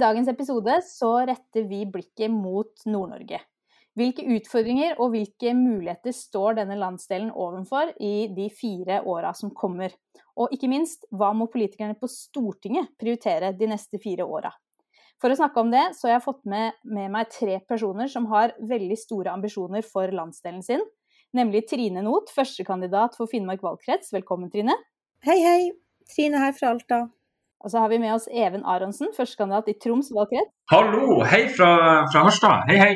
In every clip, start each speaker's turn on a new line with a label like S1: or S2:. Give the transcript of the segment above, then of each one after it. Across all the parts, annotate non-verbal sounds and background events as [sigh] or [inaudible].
S1: dagens episode så retter vi blikket mot Nord-Norge. Hvilke utfordringer og hvilke muligheter står denne landsdelen overfor i de fire åra som kommer? Og ikke minst, hva må politikerne på Stortinget prioritere de neste fire åra? For å snakke om det, så har jeg fått med, med meg tre personer som har veldig store ambisjoner for landsdelen sin. Nemlig Trine Not, førstekandidat for Finnmark valgkrets. Velkommen, Trine.
S2: Hei, hei. Trine her fra Alta.
S1: Og så har vi med oss Even Aronsen, førstekandidat i Troms valgkrets.
S3: Hallo, hei fra, fra Harstad. Hei, hei.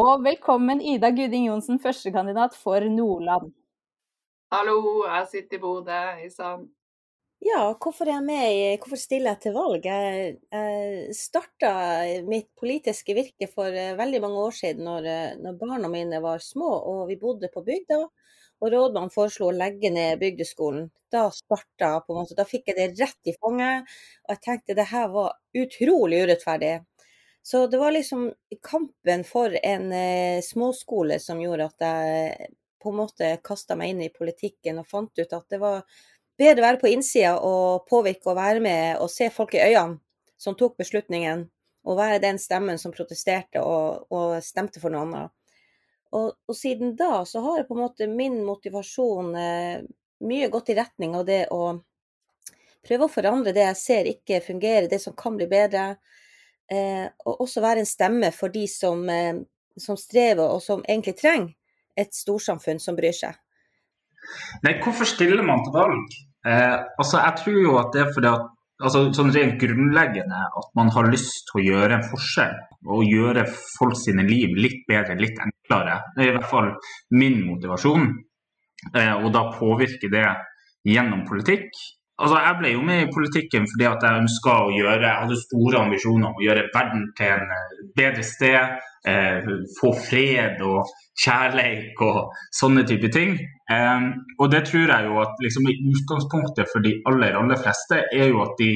S1: Og velkommen Ida Guding Johnsen, førstekandidat for Nordland.
S4: Hallo, jeg sitter i Bodø. Hei sann.
S2: Ja, hvorfor er jeg med Hvorfor stiller jeg til valg? Jeg, jeg starta mitt politiske virke for eh, veldig mange år siden, når, eh, når, barna mine var små og vi bodde på bygda. Og rådmannen foreslo å legge ned bygdeskolen. Da starta på en måte, da fikk jeg det rett i fanget. Og jeg tenkte det her var utrolig urettferdig. Så det var liksom kampen for en eh, småskole som gjorde at jeg på en måte kasta meg inn i politikken og fant ut at det var bedre å være på innsida og påvirke og være med og se folk i øynene som tok beslutningen, og være den stemmen som protesterte og, og stemte for noe annet. Og, og, siden da så har på en måte min motivasjon eh, mye gått i retning av det å prøve å forandre det jeg ser ikke fungerer, det som kan bli bedre eh, og også være en stemme for de som, eh, som, strever, og som egentlig trenger et storsamfunn som bryr seg.
S3: Nei, hvorfor stiller man til valg? Eh, altså, jeg tror jo at det er fordi at altså, sånn rent grunnleggende at man har lyst til å gjøre en forskjell. Og gjøre folk sine liv litt bedre, litt enklere. Det er i hvert fall min motivasjon. Eh, og da påvirker det gjennom politikk. Altså, jeg ble jo med i politikken fordi at jeg ønska å gjøre Jeg hadde store ambisjoner om å gjøre verden til en eh, bedre sted. Eh, få fred og kjærleik og sånne type ting. Eh, og det tror jeg jo at liksom, utgangspunktet for de aller, aller fleste er jo at de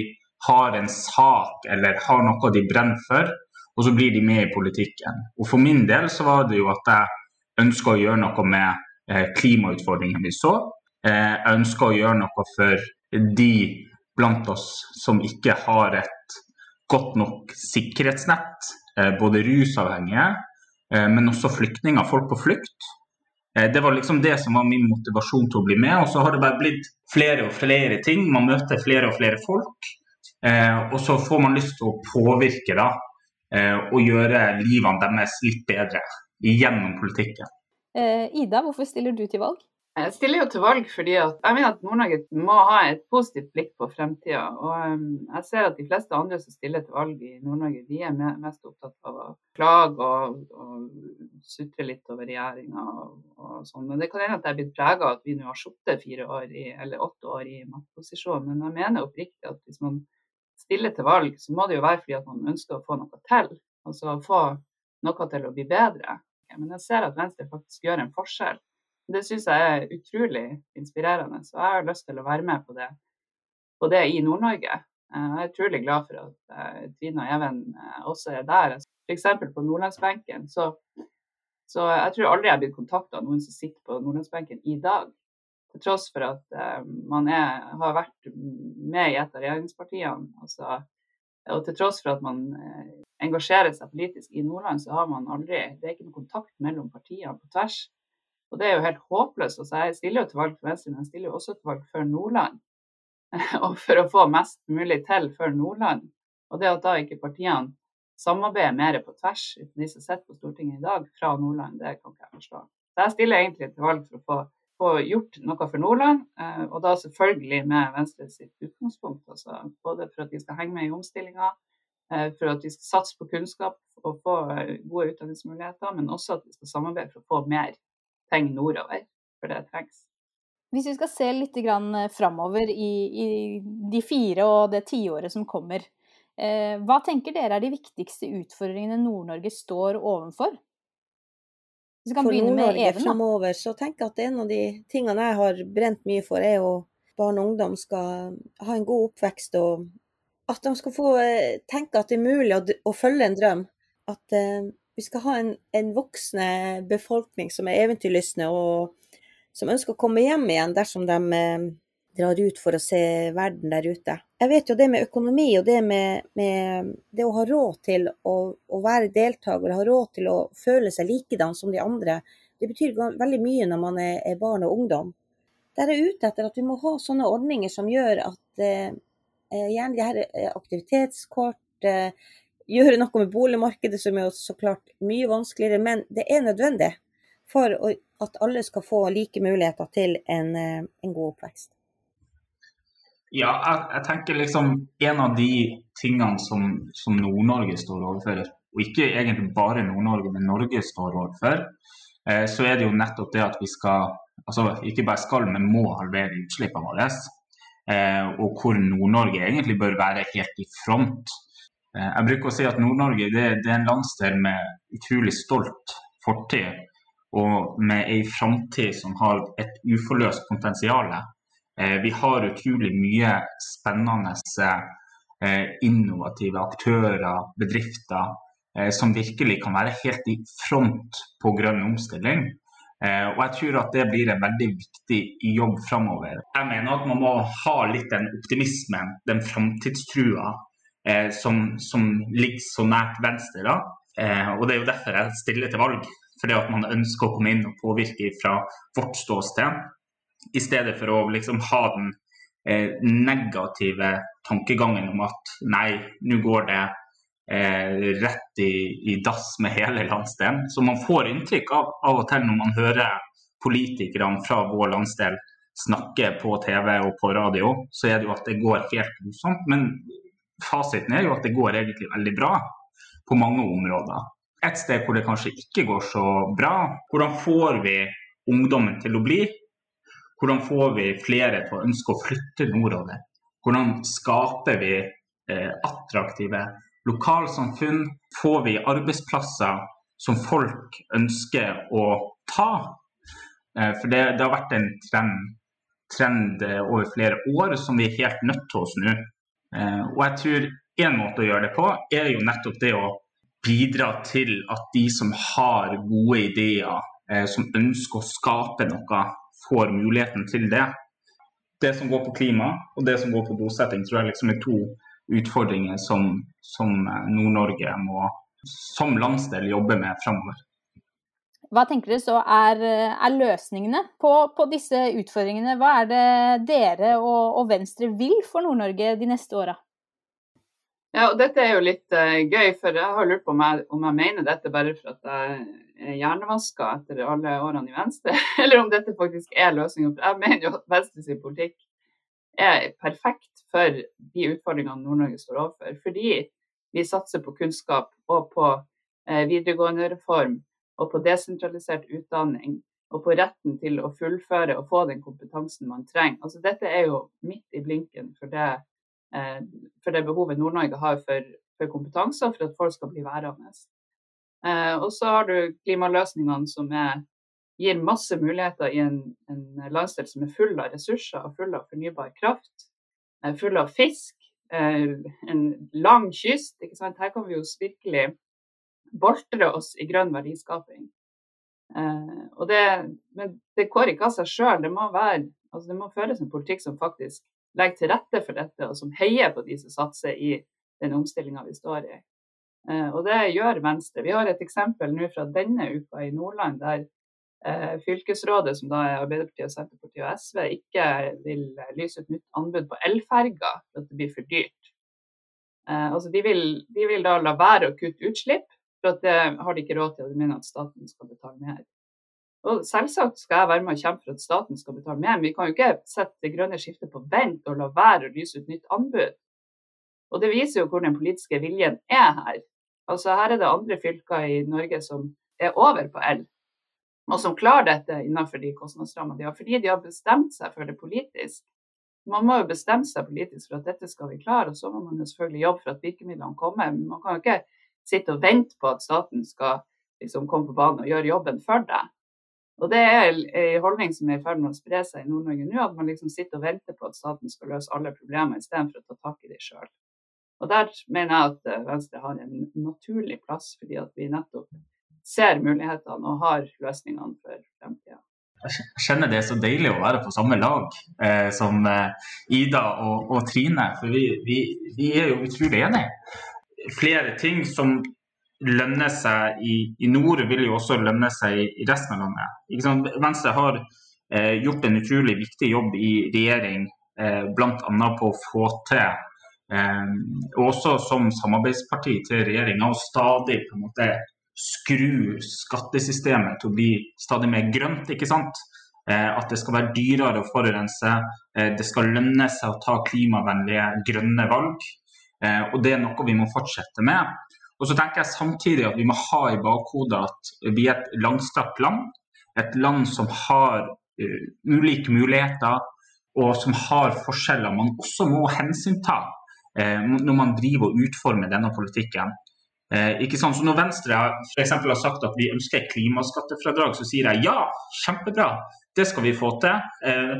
S3: har en sak eller har noe de brenner for, og så blir de med i politikken. Og For min del så var det jo at jeg ønska å gjøre noe med eh, klimautfordringene vi så. Eh, jeg ønska å gjøre noe for de blant oss som ikke har et godt nok sikkerhetsnett, eh, både rusavhengige, men også flyktninger, folk på flukt. Det var liksom det som var min motivasjon til å bli med. Og så har det bare blitt flere og flere ting. Man møter flere og flere folk. Og så får man lyst til å påvirke da, og gjøre livene deres litt bedre gjennom politikken.
S1: Ida, hvorfor stiller du til valg?
S4: Jeg stiller jo til valg fordi at jeg mener at Nord-Norge må ha et positivt blikk på fremtida. Og um, jeg ser at de fleste andre som stiller til valg i Nord-Norge, de er mest opptatt av å klage og, og sutre litt over regjeringa og, og, sånn. Men det kan hende at jeg er blitt prega av at vi nå har sittet fire år i, eller åtte år i maktposisjon. Men jeg mener oppriktig at hvis man stiller til valg, så må det jo være fordi at man ønsker å få noe til. Altså få noe til å bli bedre. Men jeg ser at Venstre faktisk gjør en forskjell. Det syns jeg er utrolig inspirerende. Så jeg har lyst til å være med på det, på det i Nord-Norge. Jeg er utrolig glad for at uh, Trine og Even uh, også er der. F.eks. på nordlandsbenken. Så, så, jeg tror aldri jeg har blitt kontakta av noen som sitter på nordlandsbenken i dag. Til tross for at uh, man er, har vært med i et av regjeringspartiene. Altså, og til tross for at man engasjerer seg politisk i Nordland, så har man aldri Det er ikke noe kontakt mellom partiene på tvers. Og det er jo helt håpløst. Altså, jeg stiller jo til valg for Venstre, men jeg stiller jo også til valg for Nordland. [laughs] og for å få mest mulig til for Nordland. Og det at da ikke partiene samarbeider mer på tvers, de som sitter på Stortinget i dag, fra Nordland, det kan ikke jeg forstå. Så jeg stiller egentlig til valg for å få, få gjort noe for Nordland, eh, og da selvfølgelig med Venstre sitt utgangspunkt. Altså, både for at vi skal henge med i omstillinga, eh, for at vi skal satse på kunnskap og få gode utdanningsmuligheter, men også at vi skal samarbeide for å få mer penger nordover, for det trengs.
S1: Hvis vi skal se litt framover i, i, de fire og det tiåret som kommer, eh, hva tenker dere er de viktigste utfordringene Nord-Norge står overfor?
S2: For Even, fremover, så tenker jeg at en av de tingene jeg har brent mye for, er jo barn og ungdom skal ha en god oppvekst, og at de skal få eh, tenke at det er mulig å, å følge en drøm. At eh, vi skal ha en, en voksne befolkning som er eventyrlystne og som ønsker å komme hjem igjen dersom de, drar ut for å se verden der ute. Jeg vet jo det med økonomi og det med, med det å ha råd til å, å, være deltaker, ha råd til å føle seg likedan som de andre, det betyr veldig mye når man er, er barn og ungdom. Der er jeg ute etter at vi må ha sånne ordninger som gjør at eh, eh gjerne de her eh, aktivitetskort, eh, gjøre noe med boligmarkedet, som er så klart mye vanskeligere, men det er nødvendig for at alle skal få like muligheter til en, eh, en god oppvekst.
S3: Ja, jeg, jeg, tenker liksom en av de tingene som, som Nord-Norge står overfor, og ikke egentlig bare Nord-Norge, men Norge står overfor, eh, så er det jo nettopp det at vi skal, altså ikke bare skal, men må halvere utslippene våre. Eh, og hvor Nord-Norge egentlig bør være helt i front Eh, jeg bruker å si at Nord-Norge det, det, er en landsdel med utrolig stolt fortid, og med ei framtid som har et uforløst potensial. Eh, vi har utrolig mye spennende eh, innovative aktører, bedrifter, som virkelig kan være helt i front på grønn omstilling. Og jeg tror at det blir en veldig viktig jobb framover. Jeg mener at man må ha litt den optimismen, den framtidstrua eh, som, som, ligger så nært venstre. da. Eh, og Det er jo derfor jeg stiller til valg. Fordi at man ønsker å komme inn og påvirke fra vårt ståsted. I stedet for å liksom ha den eh, negative tankegangen om at nei, nå går det eh, rett i, i, dass med hele landsdelen. Så man får inntrykk av, av og til når man hører politikerne fra vår landsdel snakke på TV og på radio, så er det jo at det går helt grusomt. Men fasiten er jo at det går egentlig veldig bra på mange områder. Et sted hvor det kanskje ikke går så bra, hvordan får vi ungdommen til å bli? Hvordan får vi flere til å ønske å flytte nordover? Hvordan skaper vi eh, attraktive lokalsamfunn? Får vi arbeidsplasser som folk ønsker å ta? Eh, for det, det, har vært en trend, trend eh, over flere år som vi er helt nødt til å snu. Eh, og jeg tror en måte å gjøre det på, er jo nettopp det å bidra til at de som har gode ideer, eh, som ønsker å skape noe, får muligheten til det. Det som går på klima og det som går på bosetting, tror jeg liksom er to utfordringer som, som eh, Nord-Norge må som landsdel jobbe med framover.
S1: Hva tenker dere så er, er løsningene på, på, disse utfordringene? Hva er det dere og, og Venstre vil for Nord-Norge de neste åra?
S4: Ja, og dette er jo litt uh, gøy, for jeg har lurt på om jeg, om jeg, mener dette bare for at jeg hjernevaska etter alle årene i Venstre, [laughs] eller om dette faktisk er løsninga. Jeg mener jo at Venstres politikk er perfekt for de utfordringene Nord-Norge står overfor. Fordi vi satser på kunnskap og på uh, videregående reform og på desentralisert utdanning og på retten til å fullføre og få den kompetansen man trenger. Altså, dette er jo midt i blinken for det, eh, for det behovet Nord-Norge har for, for, kompetanse, og for at folk skal bli værende. Eh, og så har du klimaløsningene som er, gir masse muligheter i en, en, landsdel som er full av ressurser og full av fornybar kraft, eh, full av fisk, eh, en lang kyst. Her kan vi jo virkelig boltre oss i grønn verdiskaping. Og det, men det går ikke av seg sjøl. Det, altså det må føres en politikk som faktisk legger til rette for dette, og som heier på de som satser i den omstillinga vi står i. Eh, og det gjør Venstre. Vi har et eksempel nå fra denne uka i Nordland, der eh, fylkesrådet, som da er Arbeiderpartiet, Senterpartiet og SV, ikke vil lyse ut nytt anbud på elferger for at det blir for dyrt. Eh, altså de vil, de vil da la være å kutte utslipp, for at det har de ikke råd til, og de mener at staten skal betale mer. Og Selvsagt skal jeg være med og kjempe for at staten skal betale mer, men vi kan jo ikke sette det grønne skiftet på vent og la være å lyse ut nytt anbud. Og Det viser jo hvor den politiske viljen er her. Altså Her er det andre fylker i Norge som er over på el, og som klarer dette innenfor de kostnadsrammene de har, fordi de har bestemt seg for det politisk. Man må jo bestemme seg politisk for at dette skal vi klare, og så må man jo selvfølgelig jobbe for at virkemidlene kommer. Men man kan jo ikke sitte og vente på at staten skal liksom, komme på banen og gjøre jobben for deg. Og Det er en holdning som er i ferd med å spre seg i Nord-Norge nå, at man liksom sitter og venter på at staten skal løse alle problemer, istedenfor å ta tak i dem sjøl. Og Der mener jeg at eh, Venstre har en naturlig plass, fordi at vi nettopp ser mulighetene og har løsningene for fremtida.
S3: jeg kjenner det er så deilig å være på samme lag eh, som eh, Ida og, og, Trine. For vi, vi, vi, er jo utrolig enige. Flere ting som lønner seg i, i, nord, vil jo også lønne seg i, resten av landet. Venstre har eh, gjort en utrolig viktig jobb i regjering, eh, bl.a. på å få til også som samarbeidsparti til regjeringa, og stadig på en måte skru skattesystemet til å bli stadig mer grønt. ikke sant? Eh, at det skal være dyrere å forurense. Eh, det skal lønne seg å ta klimavennlige, grønne valg. Eh, og det er noe vi må fortsette med. Og så tenker jeg samtidig at vi må ha i bakhodet at vi er et langstrakt land. Et land som har ulike muligheter, og som har forskjeller man også må hensynta når man driver og utformer denne politikken. Eh, ikke sant? Så Når Venstre f.eks. har sagt at vi ønsker klimaskattefradrag, så sier jeg ja, kjempebra, det skal vi få til. Eh,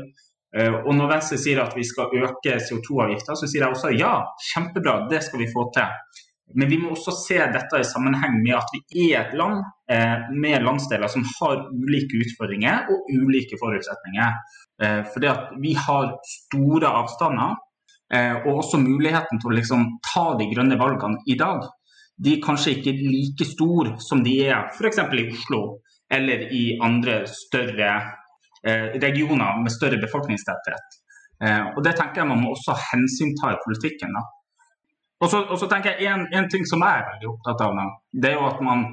S3: eh, og når Venstre sier at vi skal øke CO2-avgifta, så sier jeg også ja, kjempebra, det skal vi få til. Men vi må også se dette i sammenheng med at vi er et land eh, med landsdeler som har ulike utfordringer og ulike forutsetninger. Eh, fordi at vi har store avstander, eh, og også muligheten til å liksom, ta de grønne valgene i dag de er kanskje ikke like store som de er f.eks. i Oslo eller i andre større eh, regioner med større befolkningstetthet. Eh, og Det tenker jeg man må også hensynta i politikken. da. Og så, og så tenker jeg en, en, ting som jeg er veldig opptatt av, da, det er jo at man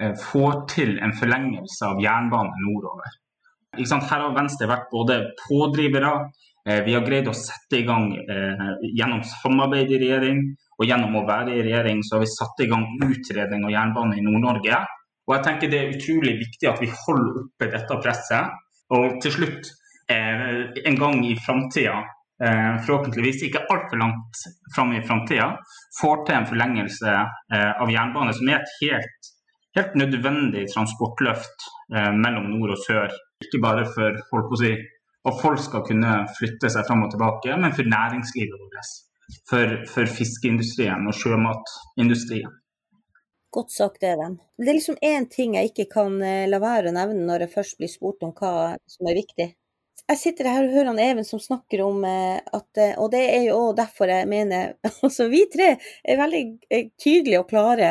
S3: eh, får til en forlengelse av jernbanen nordover. Her har Venstre vært både pådrivere, eh, vi har greid å sette i gang eh, gjennom samarbeid i regjering, og gjennom å være i regjering så har vi satt i gang utredning av jernbane i Nord-Norge. Og jeg tenker Det er utrolig viktig at vi holder oppe dette presset. Og til slutt, eh, en gang i framtida, eh, forhåpentligvis ikke altfor langt fram i framtida, får til en forlengelse eh, av jernbane, som er et helt, helt nødvendig transportløft eh, mellom nord og sør. Ikke bare for folk å si, at folk skal kunne flytte seg fram og tilbake, men for næringslivet vårt for, for fiskeindustrien og sjømatindustrien.
S2: Godt sagt, Even. Det er liksom én ting jeg ikke kan eh, la være å nevne når jeg først blir spurt om hva som er viktig. Jeg sitter her og hører han Even som snakker om eh, at eh, Og det er jo derfor jeg mener [laughs] Altså, vi tre er veldig tydelige og klare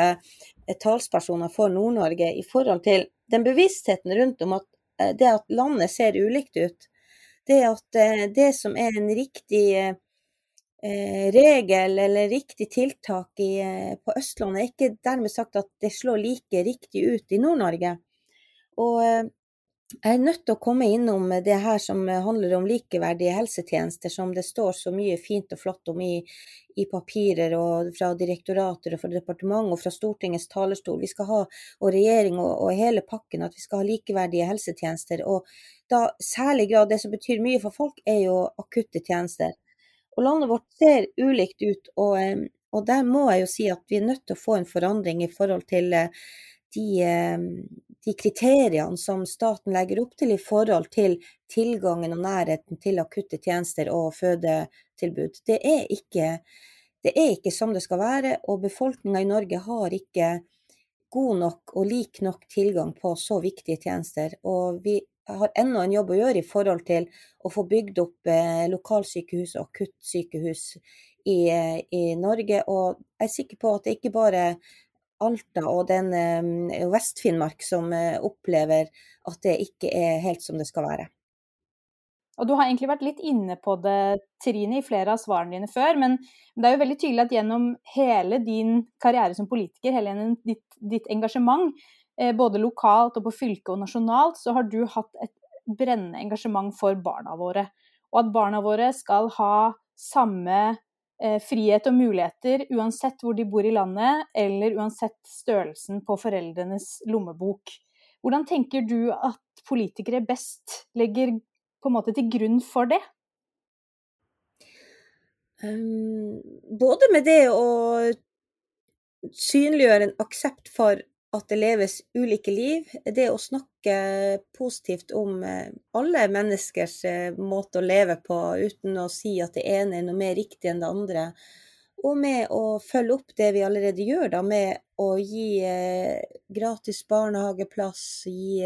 S2: talspersoner for Nord-Norge i forhold til den bevisstheten rundt om at det at landet ser ulikt ut, det at det som er en riktig eh, regel eller riktig tiltak i, eh, på Østlandet. er ikke dermed sagt at det slår like riktig ut i Nord-Norge. Og eh, jeg er nødt til å komme innom det her som handler om likeverdige helsetjenester, som det står så mye fint og flott om i, i papirer og fra direktorater og fra departement og fra Stortingets talerstol. Vi skal ha, og regjering og, og hele pakken, at vi skal ha likeverdige helsetjenester. Og da særlig grad det som betyr mye for folk, er jo akutte tjenester. Og landet vårt ser ulikt ut, og, og, der må jeg jo si at vi er nødt til å få en forandring i forhold til eh, de, de kriteriene som staten legger opp til i forhold til tilgangen og nærheten til akutte tjenester og fødetilbud. Det er ikke, det er ikke som det skal være, og befolkninga i Norge har ikke god nok og lik nok tilgang på så viktige tjenester. Og vi har ennå en jobb å gjøre i forhold til å få bygd opp eh, lokalsykehus og akuttsykehus i, eh, i, Norge. Og jeg er sikker på at det ikke bare Alta og den eh, Vest-Finnmark som opplever at det ikke er helt som det skal være.
S1: Og Du har egentlig vært litt inne på det, Trine, i flere av svarene dine før. Men det er jo veldig tydelig at gjennom hele din karriere som politiker, hele ditt, ditt engasjement, både lokalt og på fylke og nasjonalt, så har du hatt et brennende engasjement for barna våre. Og at barna våre skal ha samme eh, frihet og muligheter uansett hvor de bor i landet, eller uansett størrelsen på foreldrenes lommebok. Hvordan tenker du at politikere best legger på en måte til grunn for det?
S2: Um, både med det å synliggjøre en aksept for at det leves ulike liv. Det å snakke positivt om eh, alle menneskers eh, måte å leve på, uten å si at det ene er noe mer riktig enn det andre. Og med å følge opp det vi allerede gjør, da, med å gi eh, gratis barnehageplass, gi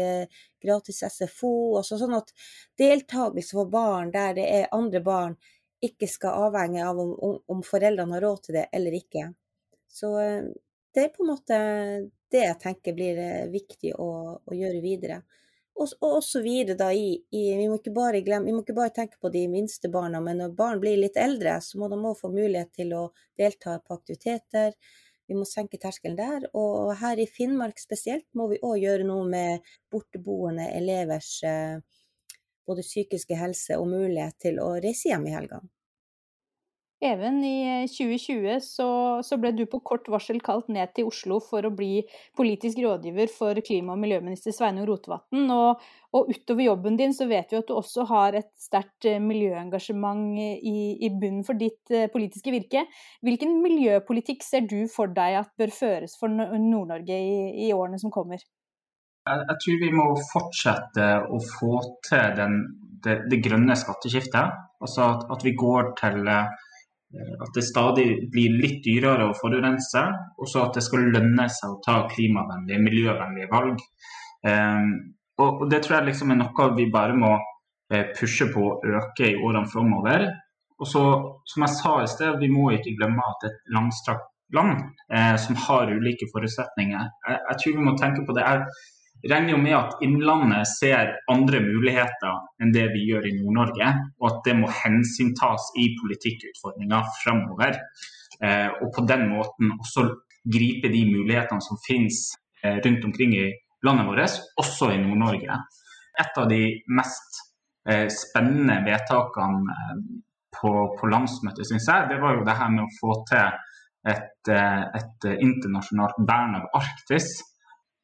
S2: gratis SFO, altså sånn at deltakelse for barn der det er andre barn, ikke skal avhenge av om, om foreldrene har råd til det eller ikke. Så det er på en måte det jeg tenker blir eh, viktig å, å gjøre videre. Og, og også videre da i, i vi, må glemme, vi må ikke bare tenke på de minste barna, men når barn blir litt eldre, så må de også få mulighet til å delta på aktiviteter. Vi må senke terskelen der. Og her i Finnmark spesielt må vi òg gjøre noe med borteboende elevers eh, både psykiske helse og mulighet til å reise hjem i helgene.
S1: Even, i 2020 eh, så, så, ble du på kort varsel kalt ned til Oslo for å bli politisk rådgiver for klima- og miljøminister Sveinung Rotevatn. Og, og, utover jobben din så vet vi at du også har et sterkt eh, miljøengasjement i, i bunnen for ditt politiske virke. Hvilken miljøpolitikk ser du for deg at bør føres for Nord-Norge i, i, årene som kommer?
S3: Jeg, tror vi må fortsette å få til den, det, det, grønne skatteskiftet. Altså at, at vi går til uh, Eh, at det stadig blir litt dyrere å forurense, og så at det skal lønne seg å ta klimavennlige, miljøvennlige valg. Um, og, Det tror jeg liksom er noe vi bare må eh, pushe på å øke i årene framover. Og så, som jeg sa i sted, vi må ikke glemme at et langstrakt land eh, som har ulike forutsetninger. Jeg, jeg, tror vi må tenke på det. Jeg, regner jo med at Innlandet ser andre muligheter enn det vi gjør i Nord-Norge, og at det må hensyntas i politikkutforminga fremover. Eh, og på den måten også gripe de mulighetene som finnes eh, rundt omkring i landet vårt, også i Nord-Norge. Et av de mest eh, spennende vedtakene på, på, landsmøtet, syns jeg, det var jo det her med å få til et, et internasjonalt vern av Arktis.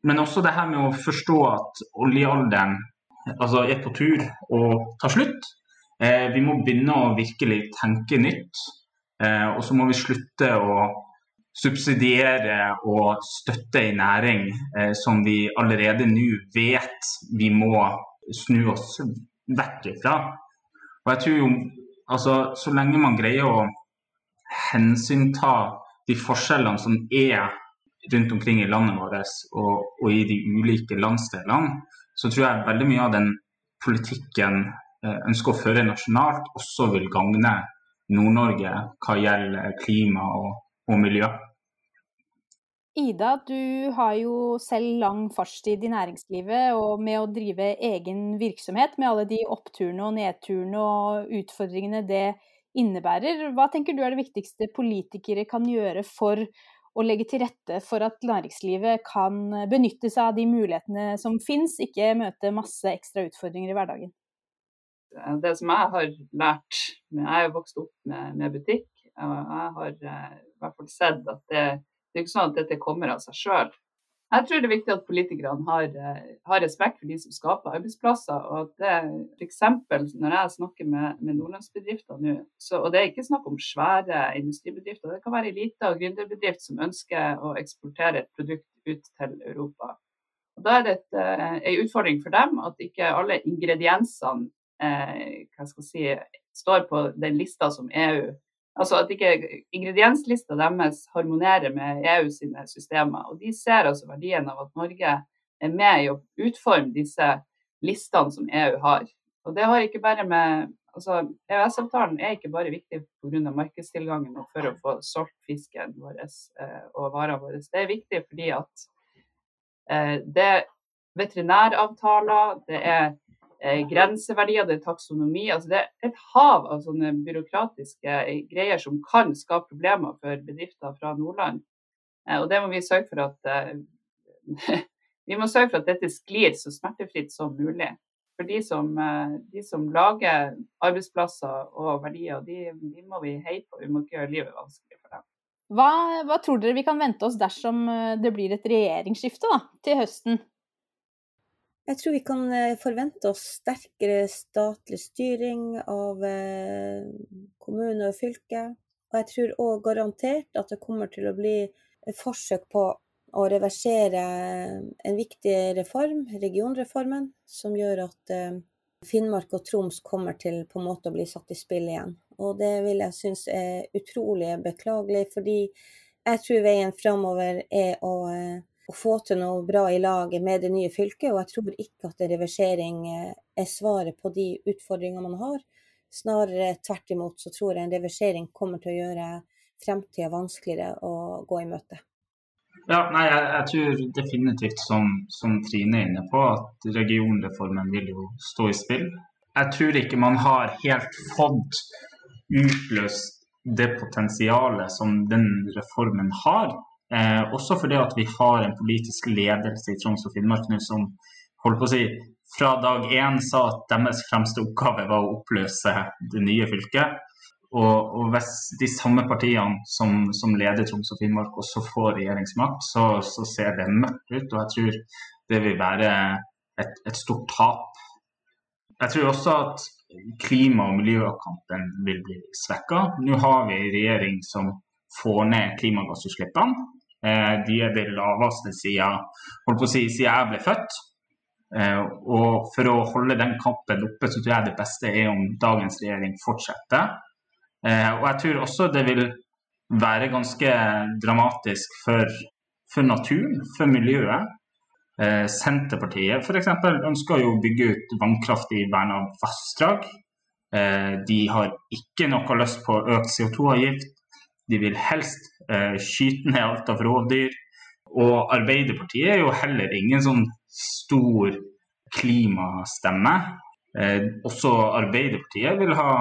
S3: Men også det her med å forstå at oljealderen altså er på tur å ta slutt. Eh, vi må begynne å virkelig tenke nytt. Eh, og så må vi slutte å subsidiere og støtte en næring eh, som vi allerede nå vet vi må snu oss vekk fra. Og jeg tror jo altså så lenge man greier å hensynta de forskjellene som er rundt omkring i landet vårt og, og, i de ulike landsdelene, så tror jeg veldig mye av den politikken eh, ønsker å føre nasjonalt, også vil gagne Nord-Norge hva gjelder klima og, og, miljø.
S1: Ida, du har jo selv lang fartstid i næringslivet og med å drive egen virksomhet, med alle de oppturene og nedturene og utfordringene det innebærer. Hva tenker du er det viktigste politikere kan gjøre for å legge til rette for at næringslivet kan benytte seg av de mulighetene som finnes, ikke møte masse ekstra utfordringer i hverdagen?
S4: Det som jeg har lært Jeg er jo vokst opp med, med butikk, og jeg har eh, i hvert fall sett at det, det er ikke sånn at dette kommer av seg sjøl. Jeg tror det er viktig at politikerne har, eh, har, respekt for de som skaper arbeidsplasser. og at det F.eks. når jeg snakker med, med nordlandsbedrifter nå, så, og det er ikke snakk om svære industribedrifter, det kan være en liten gründerbedrift som ønsker å eksportere et produkt ut til Europa. Og Da er det et, eh, en utfordring for dem at ikke alle ingrediensene eh, si, står på den lista som EU Altså at ikke ingredienslista deres harmonerer med EU sine systemer. Og de ser altså verdien av at Norge er med i å utforme disse listene som EU har. Og det har ikke bare med altså EØS-avtalen er ikke bare viktig pga. markedstilgangen og for å få solgt fisken vår eh, og varene våre. Det er viktig fordi at eh, det er veterinæravtaler, det er grenseverdier, det er taksonomi. Altså det er et hav av sånne byråkratiske greier som kan skape problemer for bedrifter fra Nordland. Eh, og det må vi sørge for at eh, [laughs] vi må sørge for at dette sklir så smertefritt som mulig. For de som, eh, de som lager arbeidsplasser og verdier, de, de, må vi heie på. Vi må ikke gjøre livet vanskelig for dem.
S1: Hva, hva tror dere vi kan vente oss dersom eh, det blir et regjeringsskifte da, til høsten?
S2: Jeg tror vi kan eh, forvente oss sterkere statlig styring av eh, kommune og fylke. Og jeg tror òg garantert at det kommer til å bli forsøk på å reversere en viktig reform, regionreformen, som gjør at eh, Finnmark og Troms kommer til på en måte å bli satt i spill igjen. Og det vil jeg synes er utrolig beklagelig, fordi jeg tror veien framover er å, å, få til noe bra i lag med det nye fylket. Og jeg tror ikke at en reversering eh, er svaret på de utfordringene man har. Snarere tvert imot så tror jeg en reversering kommer til å gjøre fremtida vanskeligere å gå i møte.
S3: Ja, nei, jeg, jeg, tror definitivt, som, som, Trine er inne på, at regionreformen vil jo stå i spill. Jeg tror ikke man har helt fått utløst det potensialet som den reformen har. Eh, også fordi at vi har en politisk ledelse i Troms og Finnmark nå som holdt på å si, fra dag én sa at deres fremste oppgave var å oppløse det nye fylket. Og, og, hvis de samme partiene som, som, leder Troms og Finnmark også får regjeringsmakt, så, så, ser det mørkt ut. Og jeg tror det vil være et, et stort tap. Jeg tror også at klima- og miljøkampen vil bli svekka. Nå har vi en regjering som får ned klimagassutslippene. Eh, de er det laveste siden, på å si, siden jeg ble født. Eh, og for å holde den kampen oppe, så tror jeg det beste er om dagens regjering fortsetter. Eh, og jeg tror også det vil være ganske dramatisk for, for naturen, for miljøet. Senterpartiet f.eks. ønsker jo å bygge ut vannkraft i verna vassdrag. De har ikke noe lyst på økt CO2-avgift. De vil helst skyte ned alt av rovdyr. Og Arbeiderpartiet er jo heller ingen sånn stor klimastemme. også Arbeiderpartiet vil ha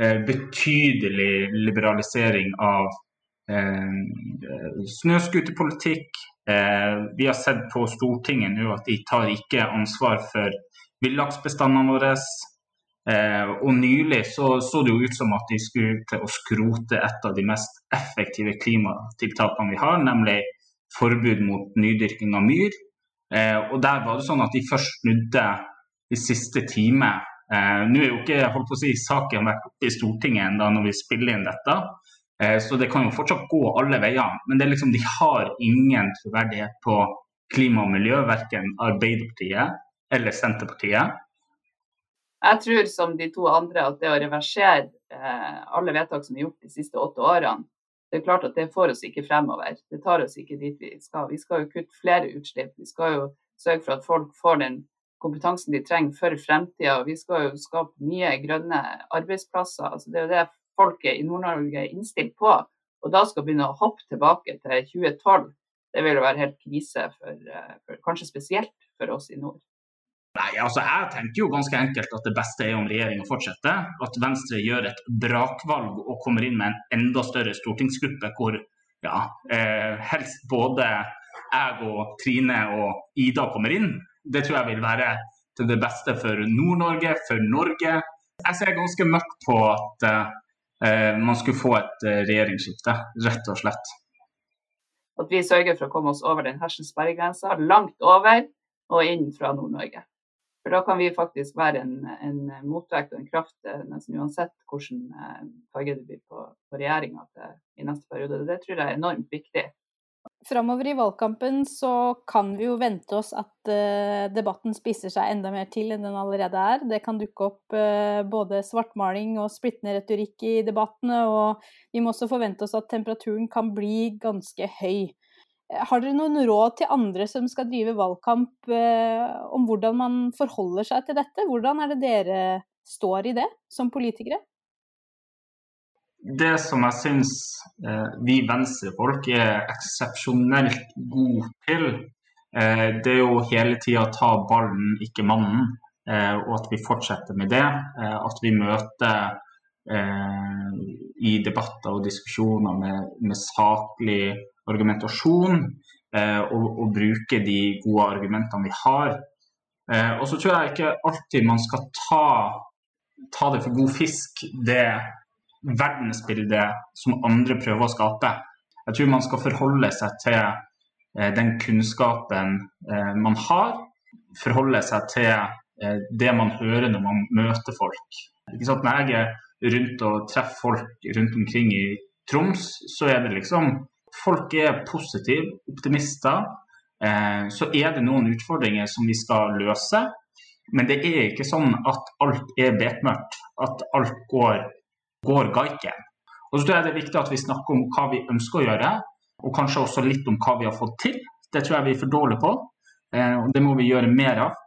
S3: Eh, betydelig liberalisering av eh, snøscooterpolitikk. Eh, vi har sett på Stortinget nå at de tar ikke ansvar for villaksbestandene våre. Og nylig så, så, det jo ut som at de skulle til å skrote et av de mest effektive klimatiltakene vi har, nemlig forbud mot nydyrking av myr. og der var det sånn at de først snudde i siste time Eh, Nå er jo ikke holdt på å si, saken vært oppe i Stortinget ennå når vi spiller inn dette, eh, så det kan jo fortsatt gå alle veier. Men det er liksom, de har ingen troverdighet på klima og miljø, verken Arbeiderpartiet eller Senterpartiet.
S4: Jeg tror som de to andre at det å reversere eh, alle vedtak som er gjort de siste åtte årene, det er klart at det får oss ikke fremover. Det tar oss ikke dit vi skal. Vi skal jo kutte flere utslipp. Vi skal jo sørge for at folk får den kompetansen de trenger for fremtida. Vi skal jo skape nye grønne arbeidsplasser. Altså, det er jo det folket i Nord-Norge er innstilt på. Og da skal begynne å hoppe tilbake til 2012, det vil jo være helt krise, for, eh, for, kanskje spesielt for oss i nord.
S3: Nei, altså Jeg tenker jo ganske enkelt at det beste er om regjeringa fortsetter. At Venstre gjør et brakvalg og kommer inn med en enda større stortingsgruppe hvor ja, eh, helst både jeg og Trine og Ida kommer inn. Det tror jeg vil være til det beste for Nord-Norge, for Norge. Jeg ser ganske mørkt på at eh, man skulle få et uh, regjeringsskifte, rett og slett.
S4: At vi sørger for å komme oss over den hersens sperregrensa, langt over og inn fra Nord-Norge. For da kan vi faktisk være en, en motvekt og en kraft eh, nesten uansett hvilken farge det blir på, på regjeringa i neste periode. Det tror jeg er enormt viktig.
S1: Framover i valgkampen så kan vi jo vente oss at uh, debatten spisser seg enda mer til enn den allerede er. Det kan dukke opp uh, både svartmaling og splittende retorikk i debattene, og vi må også forvente oss at temperaturen kan bli ganske høy. Eh, har dere noen råd til andre som skal drive valgkamp uh, om hvordan man forholder seg til dette? Hvordan er det dere står i det som politikere?
S3: det som jeg syns eh, vi venstrefolk er eksepsjonelt gode til, eh, det er jo hele tida ta ballen, ikke mannen. Eh, og at vi fortsetter med det. Eh, at vi møter eh, i debatter og diskusjoner med, med saklig argumentasjon. Eh, og, og bruke de gode argumentene vi har. og så tror jeg ikke alltid man skal ta, ta det for god fisk, det verdensbildet som andre prøver å skape. Jeg tror man skal forholde seg til eh, den kunnskapen eh, man har. Forholde seg til eh, det man hører når man møter folk. Når jeg er rundt og treffer folk rundt omkring i Troms, så er det liksom Folk er positive, optimister. Så er det noen utfordringer som vi skal løse. Men det er ikke sånn at alt er bekmørkt, at alt går, går gaiken. Og så tror jeg det er viktig at vi snakker om hva vi ønsker å gjøre, og kanskje også litt om hva vi har fått til. Det tror jeg vi er for dårlige på, eh, og det må vi gjøre mer av.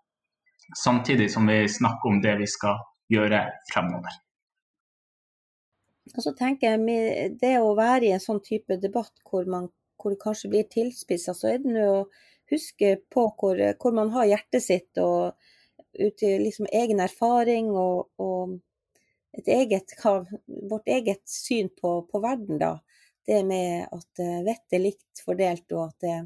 S3: Samtidig som vi snakker om det vi skal gjøre fremover.
S2: Og så tenker jeg Det å være i en sånn type debatt hvor, man, hvor det kanskje blir tilspissa, så er det nå å huske på hvor, hvor, man har hjertet sitt, og ut til liksom egen erfaring og, og et eget, vårt eget syn på, på, verden. da. Det med at eh, vettet er likt fordelt, og at det,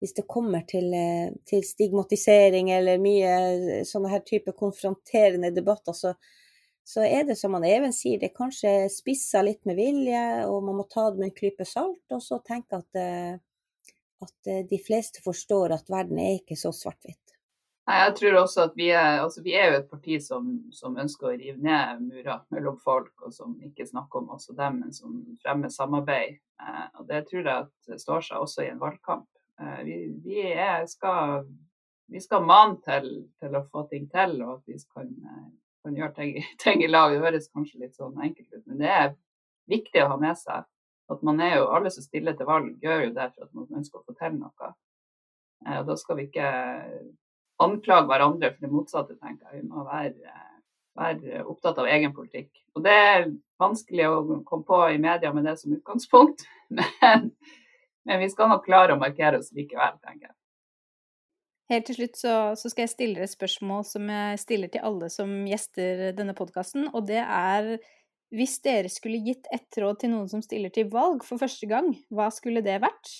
S2: hvis det kommer til, eh, til, stigmatisering eller mye sånne her type konfronterende debatter, så, så er det som han Even sier, det er kanskje spissa litt med vilje, og man må ta det med en klype salt, og så tenke at, eh, at eh, de fleste forstår at verden er ikke så svart-hvitt.
S4: Jeg tror også at vi er, altså vi er jo et parti som, som, ønsker å rive ned murer mellom folk, og som ikke snakker om oss og dem, men som fremmer samarbeid. Eh, og Det tror jeg at står seg også i en valgkamp. Vi, vi, er, skal, vi skal mane til, til, å få ting til, og at vi skal kan gjøre ting, ting, i lag. [laughs] Det høres kanskje litt sånn enkelt ut, men det er viktig å ha med seg. At man er jo, Alle som stiller til valg, gjør jo det for at man ønsker å få til noe. Eh, og Da skal vi ikke anklage hverandre for det motsatte, tenker jeg. Vi må være, være opptatt av egen politikk. Og Det er vanskelig å komme på i media med det som utgangspunkt, [laughs] men, men vi skal nok klare å markere oss likevel, tenker jeg.
S1: Helt til slutt så, så, skal jeg stille dere et spørsmål som jeg stiller til alle som gjester denne podkasten, og det er hvis dere skulle gitt ett råd til noen som stiller til valg for første gang, hva skulle det vært?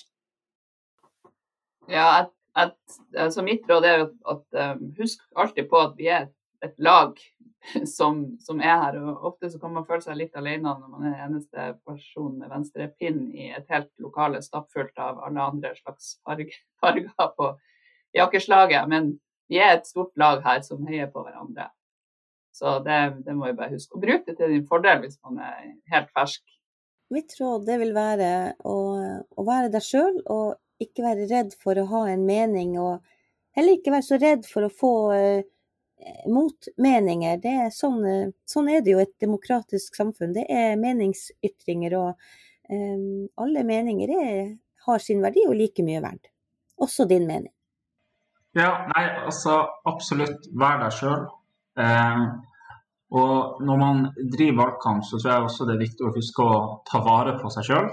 S4: Ja, at, at, altså mitt råd er at, um, husk alltid på at vi er et, lag [laughs] som, som, er her. og Ofte så kan man føle seg litt alene når man er den eneste personen med venstrepinn i et helt lokale stappfullt av alle andre slags farger, farger på jakkeslaget. Men vi er et stort lag her som heier på hverandre. Så det, det må vi bare huske. Og bruk det til din fordel hvis man er helt fersk.
S2: Mitt råd det vil være å, å være deg sjøl, og ikke være redd for å ha en mening. Og heller ikke være så redd for å få uh, motmeninger. Det er sånn, sånn, er det jo et demokratisk samfunn. Det er meningsytringer, og um, alle meninger er, har sin verdi og like mye verd. Også din mening.
S3: Ja, nei, altså absolutt vær deg sjøl. Eh, og når man driver valgkamp, så tror jeg også det er viktig å huske å ta vare på seg sjøl.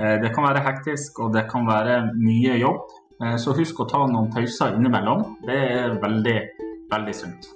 S3: Eh, det kan være hektisk, og det kan være mye jobb. Eh, så husk å ta noen pauser innimellom. Det er veldig, veldig sunt.